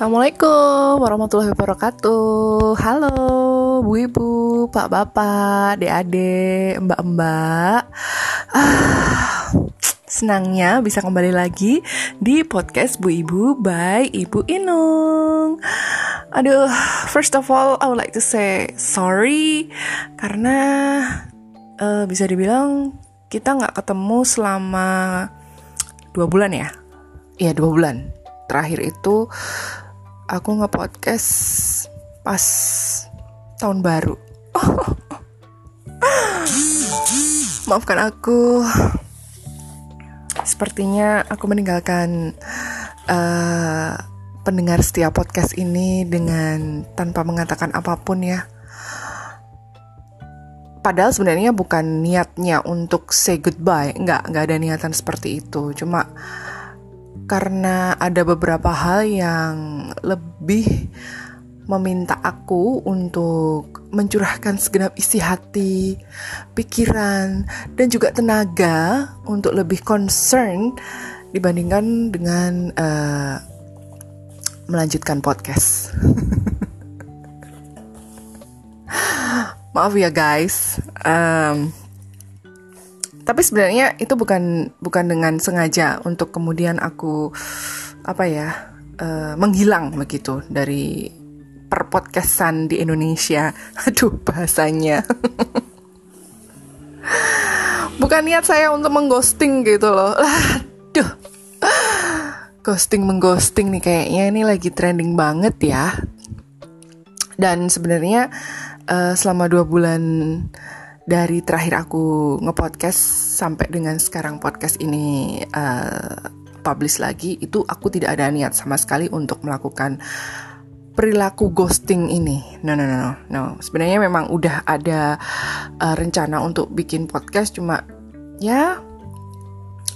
Assalamualaikum warahmatullahi wabarakatuh. Halo Bu Ibu, Pak Bapak, Adik-adik, Mbak-mbak. Ah, Senangnya bisa kembali lagi di podcast Bu Ibu by Ibu Inung. Aduh, first of all I would like to say sorry Karena uh, bisa dibilang kita nggak ketemu selama dua bulan ya? Iya dua bulan. Terakhir itu aku nge-podcast pas tahun baru. Maafkan aku. Sepertinya aku meninggalkan uh, pendengar setiap podcast ini dengan tanpa mengatakan apa pun ya. Padahal sebenarnya bukan niatnya untuk say goodbye, nggak nggak ada niatan seperti itu. Cuma karena ada beberapa hal yang lebih meminta aku untuk mencurahkan segenap isi hati, pikiran, dan juga tenaga untuk lebih concern dibandingkan dengan uh, melanjutkan podcast. Maaf ya guys, um, tapi sebenarnya itu bukan bukan dengan sengaja untuk kemudian aku apa ya uh, menghilang begitu dari perpodcastan di Indonesia. Aduh bahasanya. Bukan niat saya untuk mengghosting gitu loh. Aduh. Ghosting mengghosting nih kayaknya. Ini lagi trending banget ya. Dan sebenarnya uh, selama dua bulan dari terakhir aku ngepodcast sampai dengan sekarang podcast ini uh, publish lagi itu aku tidak ada niat sama sekali untuk melakukan perilaku ghosting ini. No no no no. no. Sebenarnya memang udah ada uh, rencana untuk bikin podcast cuma ya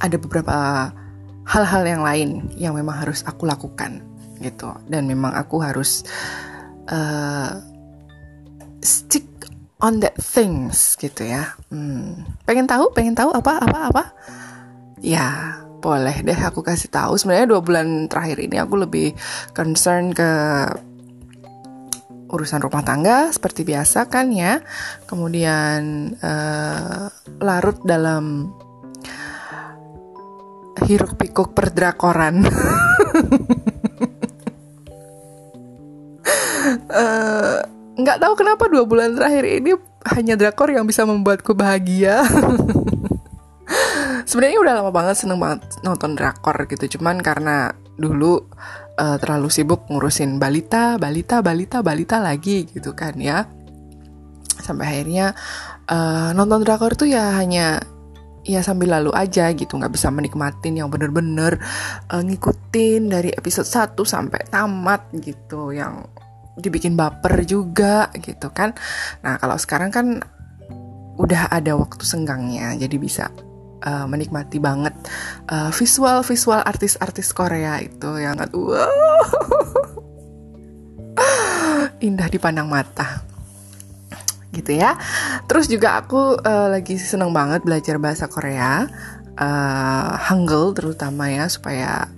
ada beberapa hal-hal yang lain yang memang harus aku lakukan gitu dan memang aku harus uh, stick on that things gitu ya. Hmm. Pengen tahu? Pengen tahu apa apa apa? Ya boleh deh aku kasih tahu. Sebenarnya dua bulan terakhir ini aku lebih concern ke urusan rumah tangga seperti biasa kan ya. Kemudian uh, larut dalam hiruk pikuk perdrakoran. uh, nggak tahu kenapa dua bulan terakhir ini hanya drakor yang bisa membuatku bahagia. Sebenarnya udah lama banget seneng banget nonton drakor gitu, cuman karena dulu uh, terlalu sibuk ngurusin balita, balita, balita, balita lagi gitu kan ya. Sampai akhirnya uh, nonton drakor tuh ya hanya ya sambil lalu aja gitu nggak bisa menikmatin yang bener-bener uh, ngikutin dari episode 1 sampai tamat gitu yang dibikin baper juga gitu kan. Nah, kalau sekarang kan udah ada waktu senggangnya jadi bisa uh, menikmati banget uh, visual visual artis-artis Korea itu yang wow indah dipandang mata gitu ya terus juga aku uh, lagi seneng banget belajar bahasa Korea uh, Hangul terutama ya supaya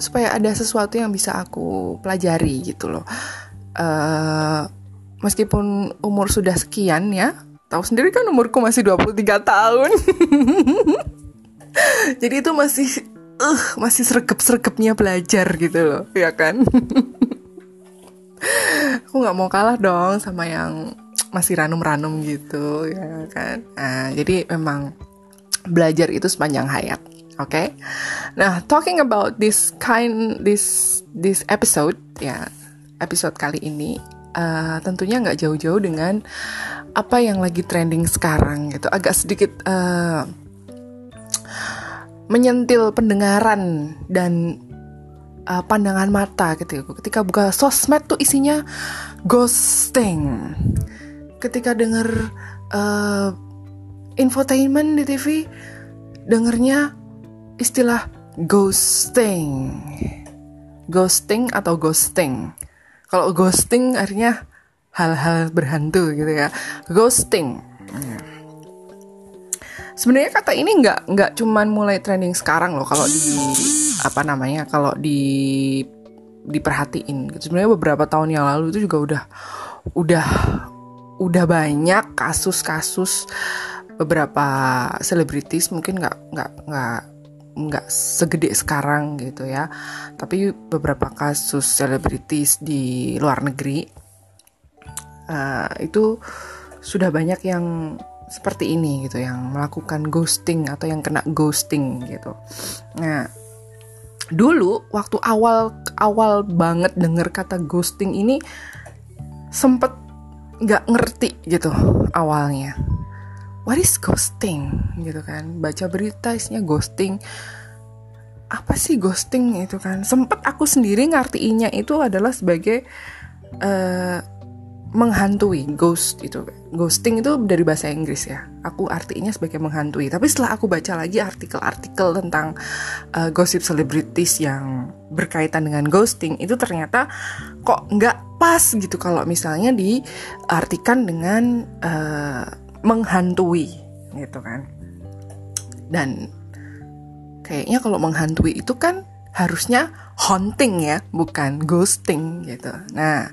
supaya ada sesuatu yang bisa aku pelajari gitu loh. Uh, meskipun umur sudah sekian ya, tahu sendiri kan umurku masih 23 tahun. Jadi itu masih uh, masih sergap-sergapnya belajar gitu loh, ya kan? aku nggak mau kalah dong sama yang masih ranum-ranum gitu, ya kan? Nah, jadi memang belajar itu sepanjang hayat. Okay? Nah, talking about this kind this this episode ya, episode kali ini uh, tentunya nggak jauh-jauh dengan apa yang lagi trending sekarang gitu. Agak sedikit uh, menyentil pendengaran dan uh, pandangan mata gitu. Ketika buka sosmed tuh isinya ghosting. Ketika denger uh, infotainment di TV dengernya istilah ghosting. Ghosting atau ghosting. Kalau ghosting artinya hal-hal berhantu gitu ya. Ghosting. sebenarnya kata ini nggak nggak cuman mulai trending sekarang loh kalau di apa namanya kalau di diperhatiin gitu. sebenarnya beberapa tahun yang lalu itu juga udah udah udah banyak kasus-kasus beberapa selebritis mungkin nggak nggak nggak nggak segede sekarang gitu ya. Tapi beberapa kasus selebritis di luar negeri uh, itu sudah banyak yang seperti ini gitu yang melakukan ghosting atau yang kena ghosting gitu. Nah dulu waktu awal awal banget denger kata ghosting ini sempet nggak ngerti gitu awalnya what is ghosting? Gitu kan. Baca berita isinya ghosting. Apa sih ghosting itu kan? Sempet aku sendiri ngartiinnya itu adalah sebagai uh, menghantui ghost itu ghosting itu dari bahasa Inggris ya. Aku artinya sebagai menghantui. Tapi setelah aku baca lagi artikel-artikel tentang uh, gosip selebritis yang berkaitan dengan ghosting itu ternyata kok nggak pas gitu kalau misalnya diartikan dengan uh, menghantui gitu kan. Dan kayaknya kalau menghantui itu kan harusnya haunting ya bukan ghosting gitu. Nah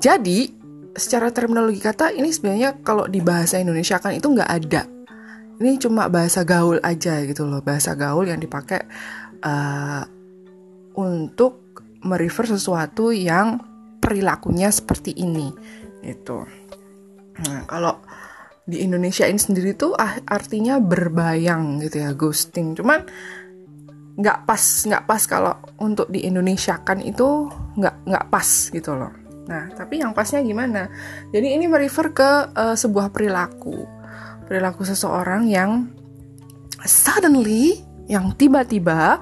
jadi secara terminologi kata ini sebenarnya kalau di bahasa Indonesia kan itu nggak ada. Ini cuma bahasa gaul aja gitu loh bahasa gaul yang dipakai uh, untuk merefer sesuatu yang perilakunya seperti ini gitu. Nah kalau di Indonesia ini sendiri tuh ah, artinya berbayang gitu ya ghosting. Cuman nggak pas nggak pas kalau untuk di Indonesia kan itu nggak nggak pas gitu loh. Nah tapi yang pasnya gimana? Jadi ini merefer ke uh, sebuah perilaku. Perilaku seseorang yang suddenly yang tiba-tiba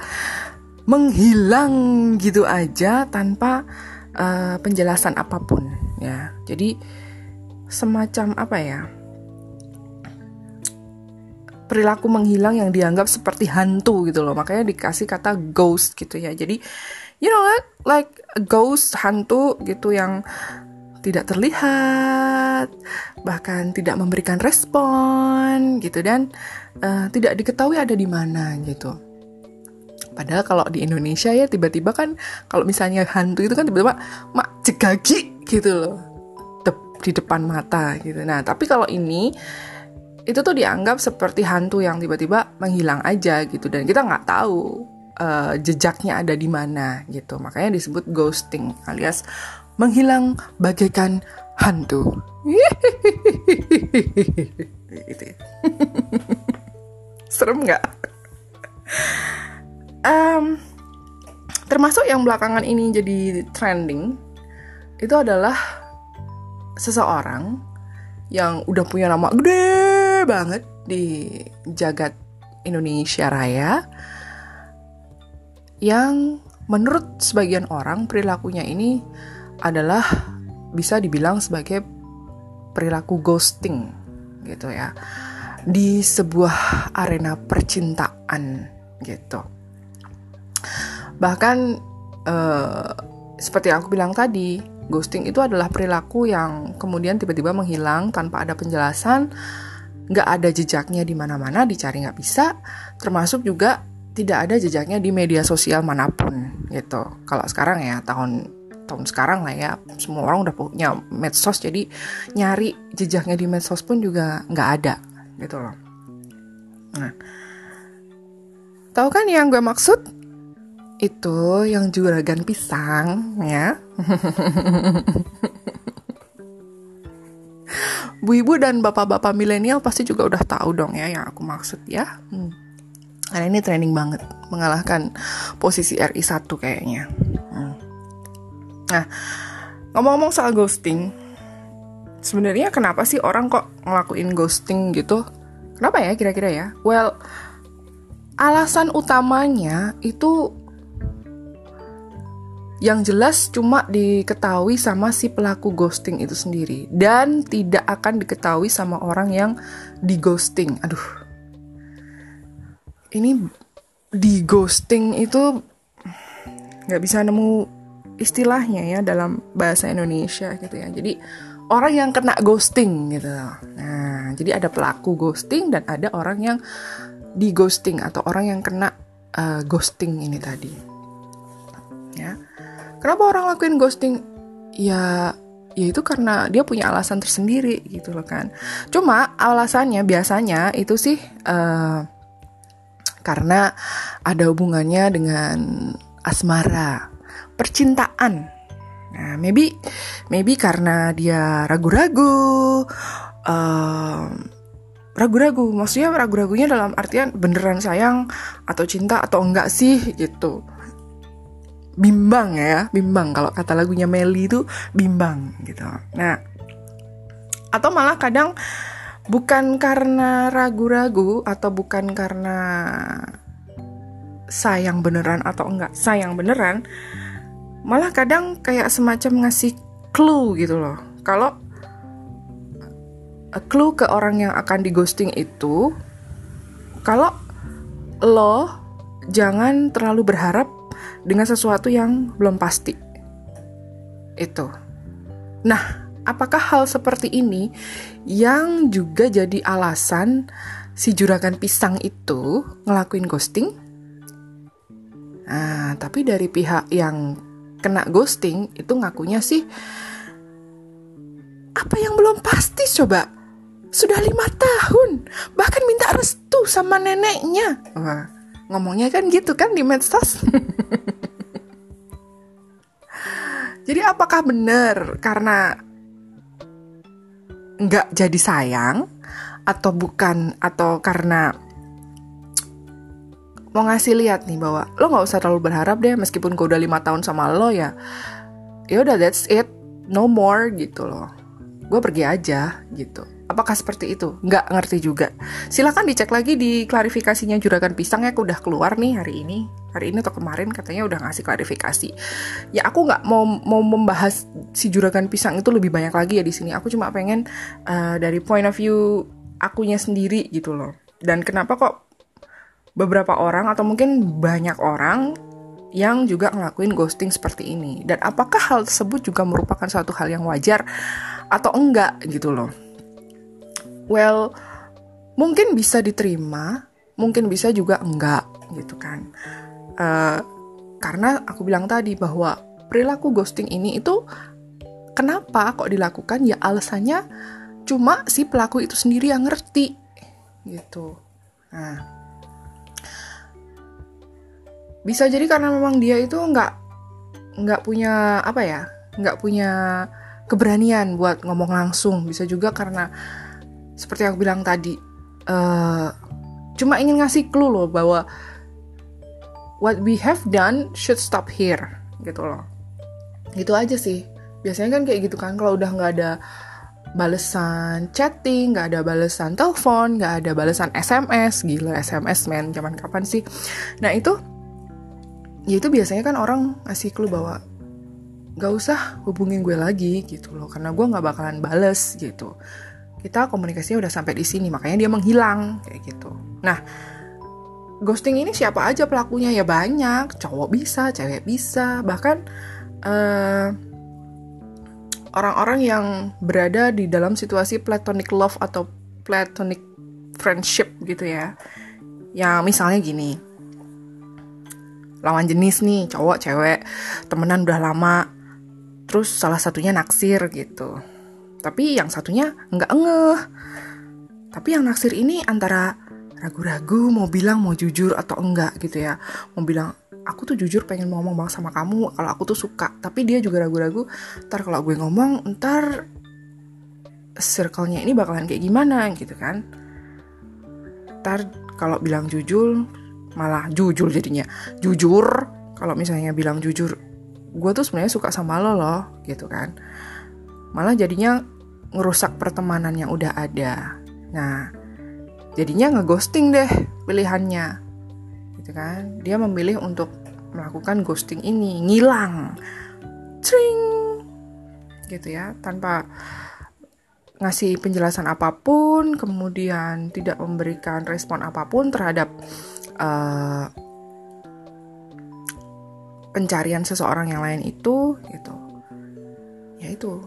menghilang gitu aja tanpa uh, penjelasan apa pun ya. Jadi semacam apa ya perilaku menghilang yang dianggap seperti hantu gitu loh. Makanya dikasih kata ghost gitu ya. Jadi you know what? Like ghost hantu gitu yang tidak terlihat bahkan tidak memberikan respon gitu dan uh, tidak diketahui ada di mana gitu. Padahal kalau di Indonesia ya tiba-tiba kan kalau misalnya hantu itu kan tiba-tiba mak jegagi gitu loh. Di depan mata gitu. Nah tapi kalau ini itu tuh dianggap seperti hantu yang tiba-tiba menghilang aja gitu. Dan kita nggak tahu uh, jejaknya ada di mana gitu. Makanya disebut ghosting alias menghilang bagaikan hantu. Gitu ya. serem nggak? Um, termasuk yang belakangan ini jadi trending itu adalah seseorang yang udah punya nama gede banget di jagat Indonesia Raya yang menurut sebagian orang perilakunya ini adalah bisa dibilang sebagai perilaku ghosting gitu ya. Di sebuah arena percintaan gitu. Bahkan uh, seperti yang aku bilang tadi ghosting itu adalah perilaku yang kemudian tiba-tiba menghilang tanpa ada penjelasan nggak ada jejaknya di mana-mana dicari nggak bisa termasuk juga tidak ada jejaknya di media sosial mana pun gitu. Kalau sekarang ya tahun tahun sekarang lah ya semua orang udah punya medsos jadi nyari jejaknya di medsos pun juga nggak ada gitu loh. Nah tahu kan yang gue maksud? Itu yang juragan pisang ya Bu ibu dan bapak-bapak milenial pasti juga udah tahu dong ya yang aku maksud ya. Hmm. Karena ini trending banget, mengalahkan posisi RI 1 kayaknya. Hmm. Nah, ngomong-ngomong soal ghosting, sebenarnya kenapa sih orang kok ngelakuin ghosting gitu? Kenapa ya kira-kira ya? Well, alasan utamanya itu yang jelas cuma diketahui sama si pelaku ghosting itu sendiri dan tidak akan diketahui sama orang yang di ghosting. Aduh. Ini di ghosting itu nggak bisa nemu istilahnya ya dalam bahasa Indonesia gitu ya. Jadi orang yang kena ghosting gitu. Nah, jadi ada pelaku ghosting dan ada orang yang di ghosting atau orang yang kena uh, ghosting ini tadi. Ya. Kenapa orang lakuin ghosting? Ya ya itu karena dia punya alasan tersendiri gitu loh kan. Cuma alasannya biasanya itu sih uh, karena ada hubungannya dengan asmara, percintaan. Nah, maybe maybe karena dia ragu-ragu, ragu-ragu. Maksudnya ragu-ragunya dalam artian beneran sayang atau cinta atau enggak sih gitu. Bimbang ya, bimbang kalau kata lagunya Meli itu bimbang gitu. Nah, atau malah kadang bukan karena ragu-ragu atau bukan karena sayang beneran atau enggak sayang beneran malah kadang kayak semacam ngasih clue gitu loh kalau clue ke orang yang akan di ghosting itu kalau lo jangan terlalu berharap dengan sesuatu yang belum pasti. Itu. Nah apakah hal seperti ini yang juga jadi alasan si juragan pisang itu ngelakuin ghosting? Nah, tapi dari pihak yang kena ghosting itu ngakunya sih apa yang belum pasti coba? Sudah lima tahun bahkan minta restu sama neneknya. Wah, ngomongnya kan gitu kan di medsos. Jadi apakah benar karena nggak jadi sayang? Atau bukan? Atau karena mau ngasih lihat nih bahwa lo nggak usah terlalu berharap deh meskipun gue udah lima tahun sama lo ya. Ya udah that's it. No more gitu loh. Gue pergi aja gitu apakah seperti itu? Nggak ngerti juga. Silahkan dicek lagi di klarifikasinya juragan pisang ya udah keluar nih hari ini. Hari ini atau kemarin katanya udah ngasih klarifikasi. Ya aku nggak mau mau membahas si juragan pisang itu lebih banyak lagi ya di sini. Aku cuma pengen uh, dari point of view akunya sendiri gitu loh. Dan kenapa kok beberapa orang atau mungkin banyak orang yang juga ngelakuin ghosting seperti ini? Dan apakah hal tersebut juga merupakan suatu hal yang wajar atau enggak gitu loh well mungkin bisa diterima mungkin bisa juga enggak gitu kan. Uh, karena aku bilang tadi bahwa perilaku ghosting ini itu kenapa kok dilakukan? Ya alasannya cuma si pelaku itu sendiri yang ngerti gitu. Nah. Bisa jadi karena memang dia itu nggak nggak punya apa ya nggak punya keberanian buat ngomong langsung. Bisa juga karena seperti aku bilang tadi uh, cuma ingin ngasih clue loh bahwa what we have done should stop here gitu loh. Gitu aja sih. Biasanya kan kayak gitu kan kalau udah nggak ada balesan chatting, nggak ada balesan telepon, nggak ada balesan SMS, gila SMS men, zaman kapan sih? Nah itu ya itu biasanya kan orang ngasih clue bahwa gak usah hubungin gue lagi gitu loh. Karena gue nggak bakalan bales gitu kita komunikasinya udah sampai di sini makanya dia menghilang kayak gitu. Nah ghosting ini siapa aja pelakunya? Ya banyak cowok bisa cewek bisa bahkan eh, orang-orang yang berada di dalam situasi platonic love atau platonic friendship gitu ya. Yang misalnya gini. Lawan jenis nih cowok cewek temenan udah lama terus salah satunya naksir gitu tapi yang satunya nggak ngeh. Tapi yang naksir ini antara ragu-ragu mau bilang mau jujur atau enggak gitu ya. Mau bilang aku tuh jujur pengen ngomong banget sama kamu kalau aku tuh suka. Tapi dia juga ragu-ragu ntar kalau gue ngomong ntar circle-nya ini bakalan kayak gimana gitu kan. Ntar kalau bilang jujur malah jujur jadinya. Jujur kalau misalnya bilang jujur gue tuh sebenarnya suka sama lo loh gitu kan. Malah jadinya ngerusak pertemanan yang udah ada. Nah jadinya ngeghosting deh pilihannya gitu kan? Dia memilih untuk melakukan ghosting ini ngilang Tring gitu ya tanpa ngasih penjelasan apa pun kemudian tidak memberikan respon apa pun terhadap uh, pencarian seseorang yang lain itu gitu. Ya itu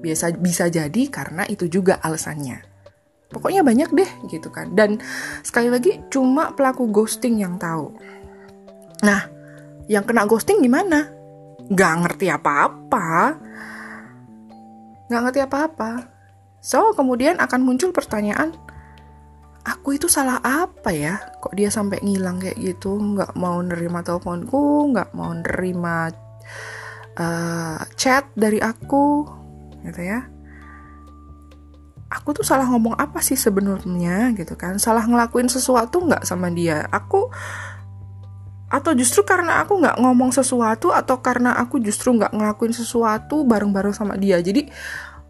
biasa bisa jadi karena itu juga alasannya. Pokoknya banyak deh gitu kan. Dan sekali lagi cuma pelaku ghosting yang tahu. Nah yang kena ghosting gimana nggak ngerti apa-apa. Nggak ngerti apa-apa. So kemudian akan muncul pertanyaan aku itu salah apa ya? Kok dia sampai ngilang kayak gitu? Nggak mau nerima teleponku nggak mau nerima uh, chat dari aku gitu ya. Aku tuh salah ngomong apa sih sebenarnya gitu kan? Salah ngelakuin sesuatu nggak sama dia? Aku atau justru karena aku nggak ngomong sesuatu atau karena aku justru nggak ngelakuin sesuatu bareng-bareng sama dia? Jadi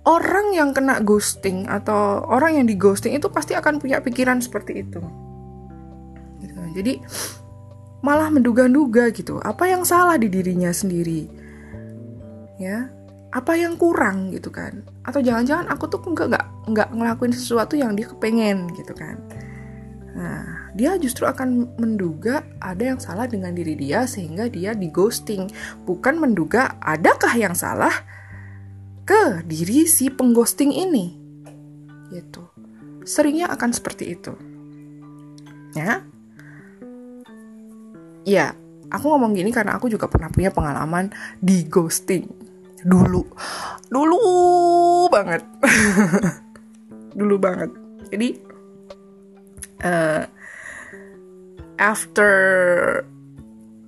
orang yang kena ghosting atau orang yang di ghosting itu pasti akan punya pikiran seperti itu. Gitu. Jadi malah menduga-duga gitu, apa yang salah di dirinya sendiri, ya, apa yang kurang gitu kan? Atau jangan-jangan aku tuh nggak nggak nggak ngelakuin sesuatu yang dia kepengen gitu kan? Nah, dia justru akan menduga ada yang salah dengan diri dia sehingga dia di ghosting, bukan menduga adakah yang salah ke diri si pengghosting ini. Gitu. Seringnya akan seperti itu. Ya. Ya, aku ngomong gini karena aku juga pernah punya pengalaman di ghosting. Dulu. Dulu banget. Dulu banget. Jadi uh, after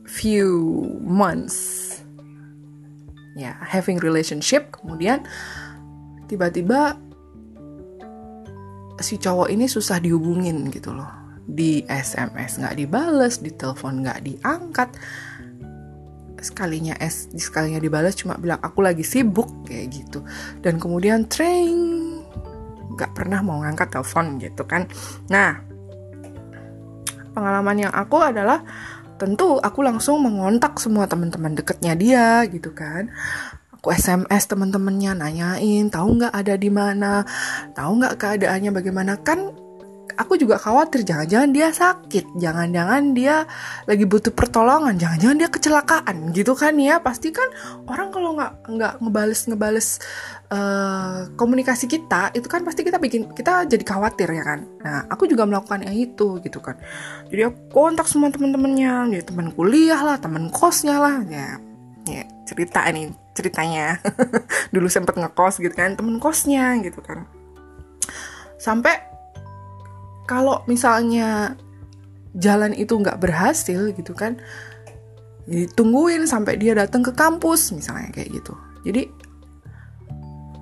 few months ya having relationship kemudian tiba-tiba si cowok ini susah dihubungin gitu loh di SMS nggak dibales di telepon nggak diangkat sekalinya es sekalinya dibales cuma bilang aku lagi sibuk kayak gitu. Dan kemudian train nggak pernah mau ngangkat telepon gitu kan. Nah pengalaman yang aku adalah tentu aku langsung mengontak semua teman-teman deketnya dia gitu kan. Aku SMS teman-temannya nanyain tahu nggak ada di mana? Tahu nggak keadaannya bagaimana? Kan aku juga khawatir jangan-jangan dia sakit. Jangan-jangan dia lagi butuh pertolongan. Jangan-jangan dia kecelakaan gitu kan ya. Pasti kan orang kalau nggak nggak ngebales ngebales uh, komunikasi kita itu kan pasti kita bikin kita jadi khawatir ya kan? Nah aku juga melakukan yang itu gitu kan. Jadi aku kontak semua teman-temannya ya teman kuliah lah teman kosnya lah ya. Ya cerita ini ceritanya. Dulu sempet ngekos gitu kan temen kosnya gitu kan. Sampai kalau misalnya jalan itu nggak berhasil gitu kan ditungguin sampai dia datang ke kampus misalnya kayak gitu. Jadi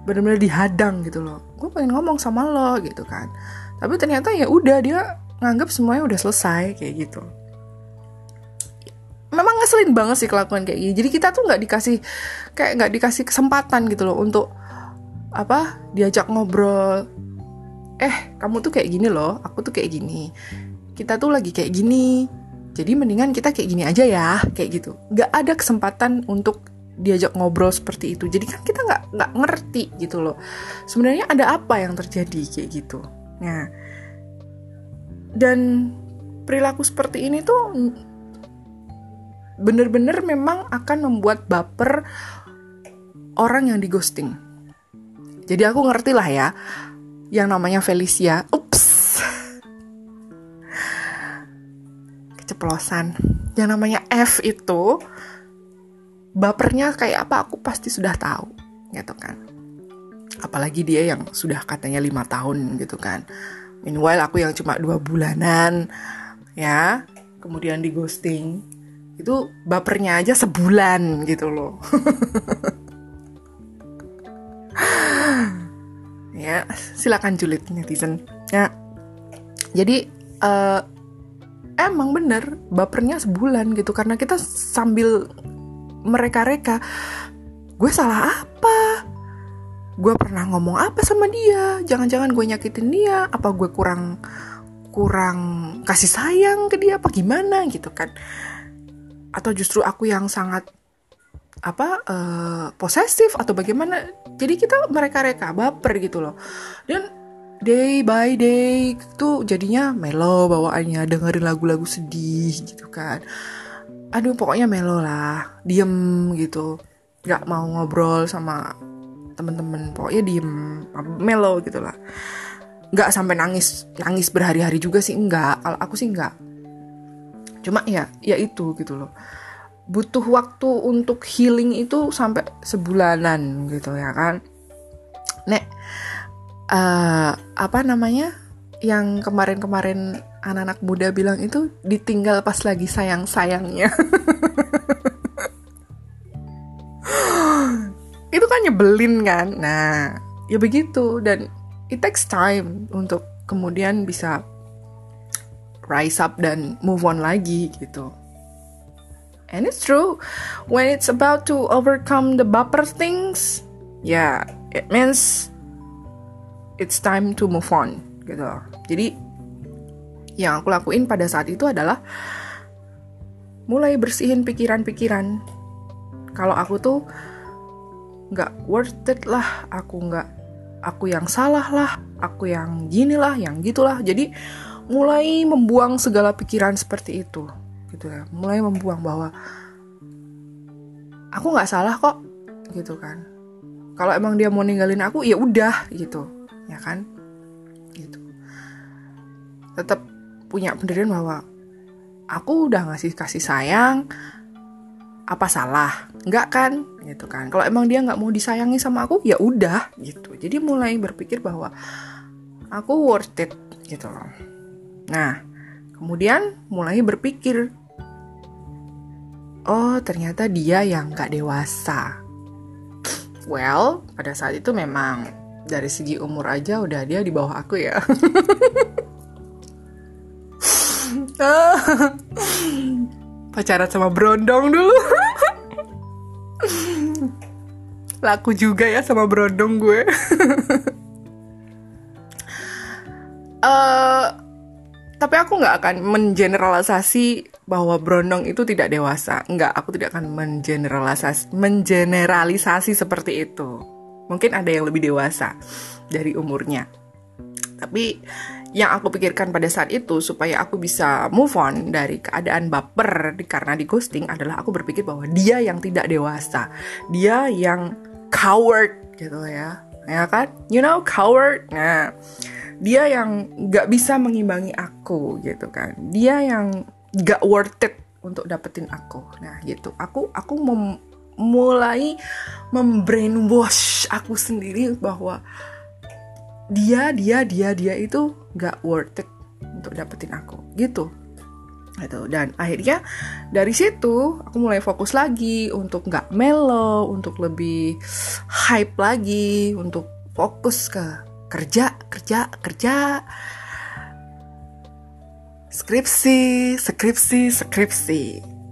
benar-benar dihadang gitu loh. Gue pengen ngomong sama lo gitu kan. Tapi ternyata ya udah dia nganggap semuanya udah selesai kayak gitu. Memang ngeselin banget sih kelakuan kayak gini. Jadi kita tuh nggak dikasih kayak nggak dikasih kesempatan gitu loh untuk apa diajak ngobrol eh kamu tuh kayak gini loh aku tuh kayak gini. Kita tuh lagi kayak gini jadi mendingan kita kayak gini aja ya kayak gitu. Nggak ada kesempatan untuk diajak ngobrol seperti itu. Jadi kan kita nggak nggak ngerti gitu loh. Sebenarnya ada apa yang terjadi kayak gitu. Nah dan perilaku seperti ini tuh bener-bener memang akan membuat baper orang yang di ghosting. Jadi aku ngerti lah ya yang namanya Felicia. Ups. Keceplosan. Yang namanya F itu bapernya kayak apa aku pasti sudah tahu, gitu kan. Apalagi dia yang sudah katanya lima tahun gitu kan. Meanwhile aku yang cuma dua bulanan, ya. Kemudian di ghosting, itu bapernya aja sebulan gitu loh. silakan julid netizen. Ya. Jadi uh, emang bener bapernya sebulan gitu. Karena kita sambil mereka-reka gue salah apa? Gue pernah ngomong apa sama dia? Jangan-jangan gue nyakitin dia? Apa gue kurang kurang kasih sayang ke dia? Apa gimana? Gitu kan. Atau justru aku yang sangat apa uh, posesif atau bagaimana jadi kita mereka reka baper gitu loh. Dan day by day itu jadinya melo bawaannya dengerin lagu-lagu sedih gitu kan. Aduh pokoknya melo lah diem gitu. Nggak mau ngobrol sama temen-temen pokoknya diem melo gitu lah. Nggak sampai nangis nangis berhari-hari juga sih kalau aku sih enggak cuma ya ya itu gitu loh butuh waktu untuk healing itu sampai sebulanan gitu ya kan? Nek uh, apa namanya? Yang kemarin-kemarin anak-anak muda bilang itu ditinggal pas lagi sayang-sayangnya. Itu kan nyebelin kan? Nah ya begitu. Dan it takes time untuk kemudian bisa rise up dan move on lagi gitu And it's true, when it's about to overcome the baper things, yeah, it means it's time to move on, gitu. Jadi, yang aku lakuin pada saat itu adalah mulai bersihin pikiran-pikiran. Kalau aku tuh nggak worth it lah, aku nggak, aku yang salah lah, aku yang gini lah, yang gitulah. Jadi, mulai membuang segala pikiran seperti itu gitu ya. Mulai membuang bahwa aku nggak salah kok gitu kan. Kalau emang dia mau ninggalin aku ya udah gitu ya kan. Gitu. Tetap punya pendirian bahwa aku udah ngasih kasih sayang apa salah? Nggak kan gitu kan. Kalau emang dia nggak mau disayangi sama aku ya udah gitu. Jadi mulai berpikir bahwa aku worth it gitu. Loh nah Kemudian mulai berpikir, oh ternyata dia yang gak dewasa. Well, pada saat itu memang dari segi umur aja udah dia di bawah aku ya. Pacaran sama Brondong dulu. Laku juga ya sama Brondong gue. uh, tapi aku nggak akan mengeneralisasi bahwa Brondong itu tidak dewasa. Nggak, aku tidak akan mengeneralisasi, mengeneralisasi seperti itu. Mungkin ada yang lebih dewasa dari umurnya. Tapi yang aku pikirkan pada saat itu supaya aku bisa move on dari keadaan baper karena di ghosting adalah aku berpikir bahwa dia yang tidak dewasa. Dia yang coward gitu ya. Ya kan? You know coward. Nah, dia yang gak bisa mengimbangi aku gitu kan. Dia yang gak worth it untuk dapetin aku. Nah gitu. Aku aku mem mulai membrainwash aku sendiri bahwa dia dia dia dia itu gak worth it untuk dapetin aku. Gitu. Gitu. Dan akhirnya dari situ aku mulai fokus lagi untuk nggak melo untuk lebih hype lagi untuk fokus ke kerja kerja kerja. Skripsi skripsi skripsi.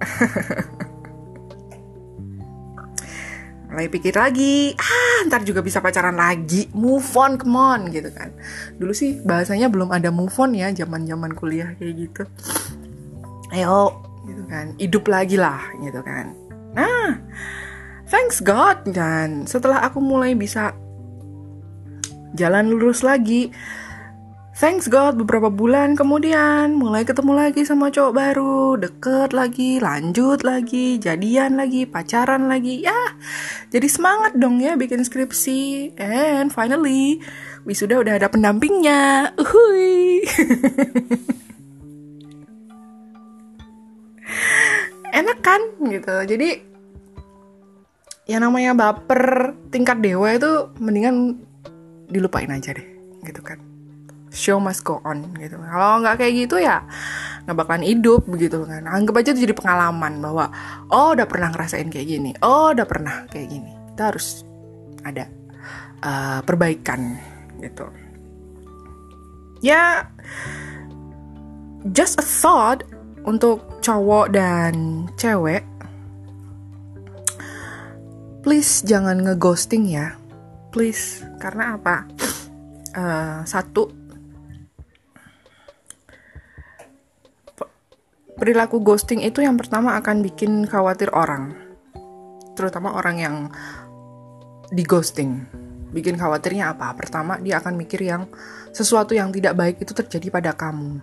Mulai pikir lagi ah ntar juga bisa pacaran lagi. Move on come on gitu kan. Dulu sih bahasanya belum ada move on ya zaman zaman kuliah kayak gitu. Ayo gitu kan. Hidup lagi lah gitu kan. Nah thanks God dan setelah aku mulai bisa jalan lurus lagi. Thanks God, beberapa bulan kemudian mulai ketemu lagi sama cowok baru, deket lagi, lanjut lagi, jadian lagi, pacaran lagi. Ya, jadi semangat dong ya bikin skripsi. And finally, wisuda udah ada pendampingnya. Uhui. Enak kan gitu. Jadi yang namanya baper tingkat dewa itu mendingan dilupain aja deh gitu kan. Show must go on gitu. Kalau nggak kayak gitu ya nggak bakalan hidup begitu kan. Anggap aja itu jadi pengalaman bahwa oh udah pernah ngerasain kayak gini. Oh udah pernah kayak gini. Kita harus ada uh, perbaikan gitu. Ya just a thought untuk cowok dan cewek. Please jangan ngeghosting ya please. Karena apa? Uh, satu perilaku ghosting itu yang pertama akan bikin khawatir orang. Terutama orang yang di ghosting. Bikin khawatirnya apa? Pertama dia akan mikir yang sesuatu yang tidak baik itu terjadi pada kamu.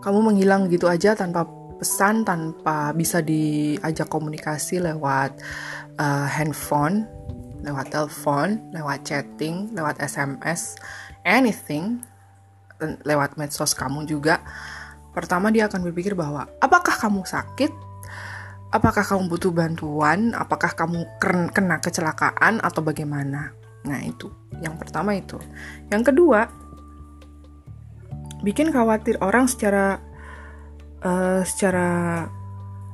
Kamu menghilang gitu aja tanpa pesan tanpa bisa diajak komunikasi lewat uh, handphone lewat telepon, lewat chatting, lewat SMS, anything, lewat medsos kamu juga, pertama dia akan berpikir bahwa apakah kamu sakit, apakah kamu butuh bantuan, apakah kamu kena kecelakaan atau bagaimana. Nah itu, yang pertama itu. Yang kedua, bikin khawatir orang secara uh, secara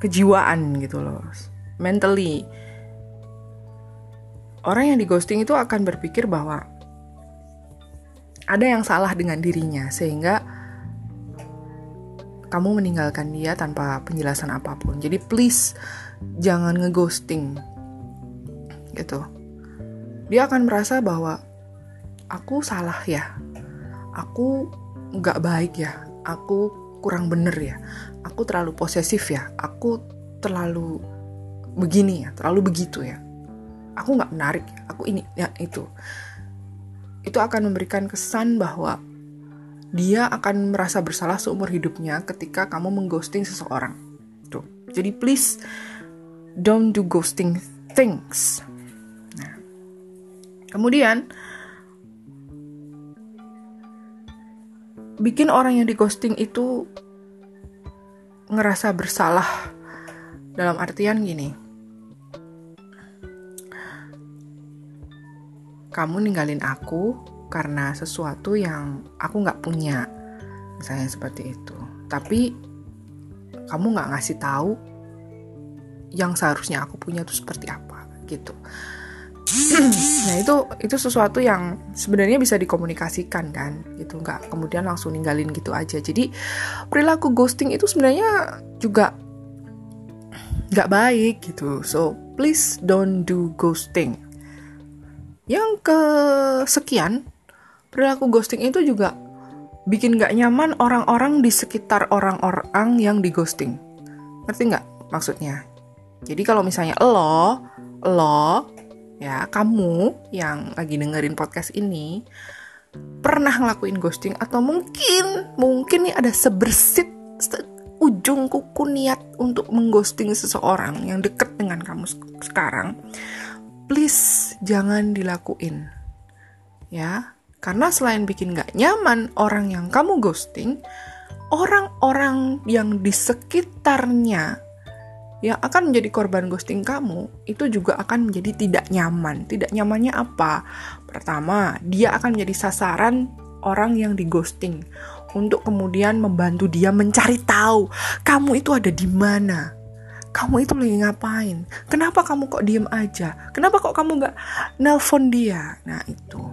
kejiwaan gitu loh, mentally. Orang yang di ghosting itu akan berpikir bahwa ada yang salah dengan dirinya sehingga kamu meninggalkan dia tanpa penjelasan apa pun. Jadi please jangan ngeghosting. Gitu. Dia akan merasa bahwa aku salah ya. Aku nggak baik ya. Aku kurang bener ya. Aku terlalu posesif ya. Aku terlalu begini ya, terlalu begitu ya. Aku nggak menarik. Aku ini ya itu itu akan memberikan kesan bahwa dia akan merasa bersalah seumur hidupnya ketika kamu mengghosting seseorang. Tuh. Jadi please don't do ghosting things. Nah. Kemudian bikin orang yang di ghosting itu ngerasa bersalah dalam artian gini. Kamu ninggalin aku karena sesuatu yang aku nggak punya. Misalnya seperti itu. Tapi kamu nggak ngasih tahu yang seharusnya aku punya itu seperti apa gitu. Nah itu itu sesuatu yang sebenarnya bisa dikomunikasikan kan gitu. Nggak kemudian langsung ninggalin gitu aja. Jadi perilaku ghosting itu sebenarnya juga nggak baik gitu. So please don't do ghosting yang kesekian, perilaku ghosting itu juga bikin gak nyaman orang-orang di sekitar orang-orang yang di ghosting. Ngerti nggak maksudnya? Jadi kalau misalnya lo, lo, ya kamu yang lagi dengerin podcast ini pernah ngelakuin ghosting atau mungkin mungkin nih ada sebersit se ujung kuku niat untuk mengghosting seseorang yang deket dengan kamu sekarang please jangan dilakuin. Ya, karena selain bikin gak nyaman orang yang kamu ghosting, orang-orang yang di sekitarnya yang akan menjadi korban ghosting kamu itu juga akan menjadi tidak nyaman. Tidak nyamannya apa? Pertama, dia akan menjadi sasaran orang yang di ghosting untuk kemudian membantu dia mencari tahu kamu itu ada di mana kamu itu lagi ngapain? Kenapa kamu kok diem aja? Kenapa kok kamu nggak nelpon dia? Nah itu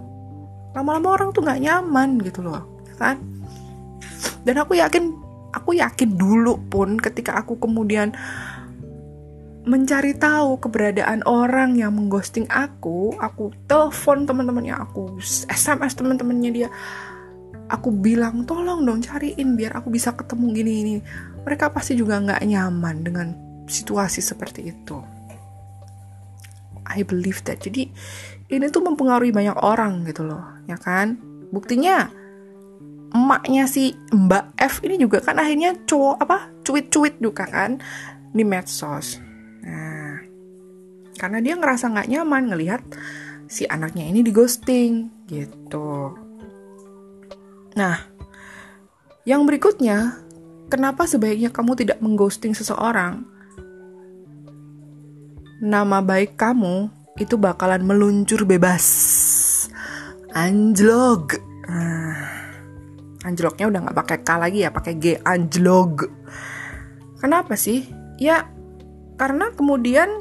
lama-lama orang tuh nggak nyaman gitu loh, kan? Dan aku yakin, aku yakin dulu pun ketika aku kemudian mencari tahu keberadaan orang yang mengghosting aku, aku telepon teman-temannya, aku SMS teman-temannya dia, aku bilang tolong dong cariin biar aku bisa ketemu gini ini. Mereka pasti juga nggak nyaman dengan situasi seperti itu. I believe that. Jadi ini tuh mempengaruhi banyak orang gitu loh, ya kan? Buktinya emaknya si Mbak F ini juga kan akhirnya cowok apa cuit-cuit juga kan di medsos. Nah, karena dia ngerasa nggak nyaman ngelihat si anaknya ini di ghosting gitu. Nah, yang berikutnya, kenapa sebaiknya kamu tidak mengghosting seseorang? Nama baik kamu itu bakalan meluncur bebas. Anjlog. Nah, anjlognya udah nggak pakai K lagi ya, pakai G. Anjlog. Kenapa sih? Ya, karena kemudian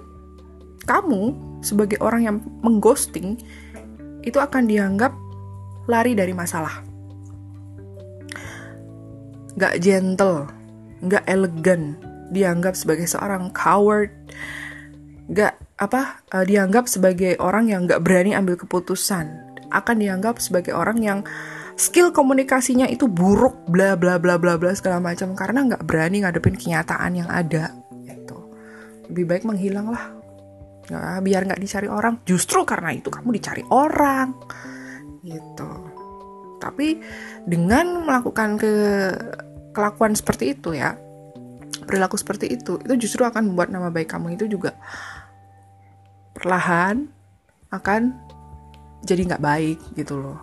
kamu sebagai orang yang mengghosting itu akan dianggap lari dari masalah. Gak gentle, gak elegan, dianggap sebagai seorang coward, gak apa uh, dianggap sebagai orang yang gak berani ambil keputusan. Akan dianggap sebagai orang yang skill komunikasinya itu buruk bla bla bla bla bla segala macam. Karena nggak berani ngadepin kenyataan yang ada gitu. Lebih baik menghilang lah. Nah, biar nggak dicari orang. Justru karena itu kamu dicari orang gitu. Tapi dengan melakukan ke kelakuan seperti itu ya perilaku seperti itu itu justru akan membuat nama baik kamu itu juga perlahan akan jadi nggak baik gitu loh.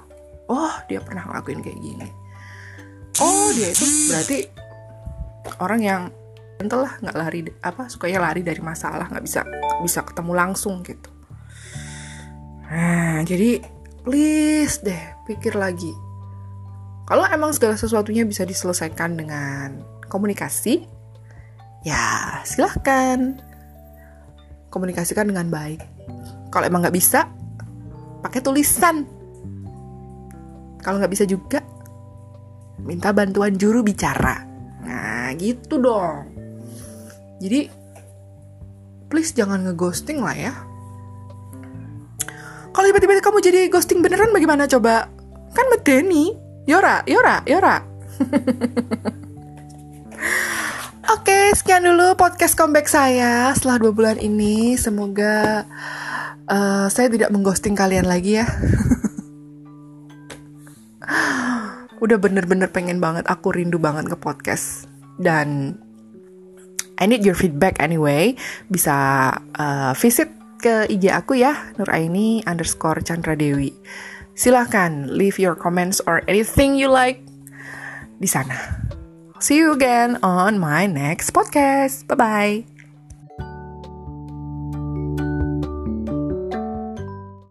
Oh dia pernah ngelakuin kayak gini. Oh dia itu berarti orang yang entahlah nggak lari apa sukanya lari dari masalah nggak bisa bisa ketemu langsung gitu. Nah jadi please deh pikir lagi. Kalau emang segala sesuatunya bisa diselesaikan dengan komunikasi ya silahkan komunikasikan dengan baik. Kalau emang nggak bisa pakai tulisan. Kalau nggak bisa juga minta bantuan juru bicara. Nah gitu dong. Jadi please jangan ngeghosting lah ya. Kalau tiba-tiba kamu jadi ghosting beneran bagaimana coba? Kan medeni. Yora yora yora Oke, sekian dulu podcast comeback saya setelah dua bulan ini. Semoga uh, saya tidak mengghosting kalian lagi ya. Udah bener-bener pengen banget, aku rindu banget ke podcast. Dan I need your feedback anyway. Bisa uh, visit ke IG aku ya, Nuraini underscore Chandra Dewi. Silahkan leave your comments or anything you like di sana. See you again on my next podcast. Bye bye.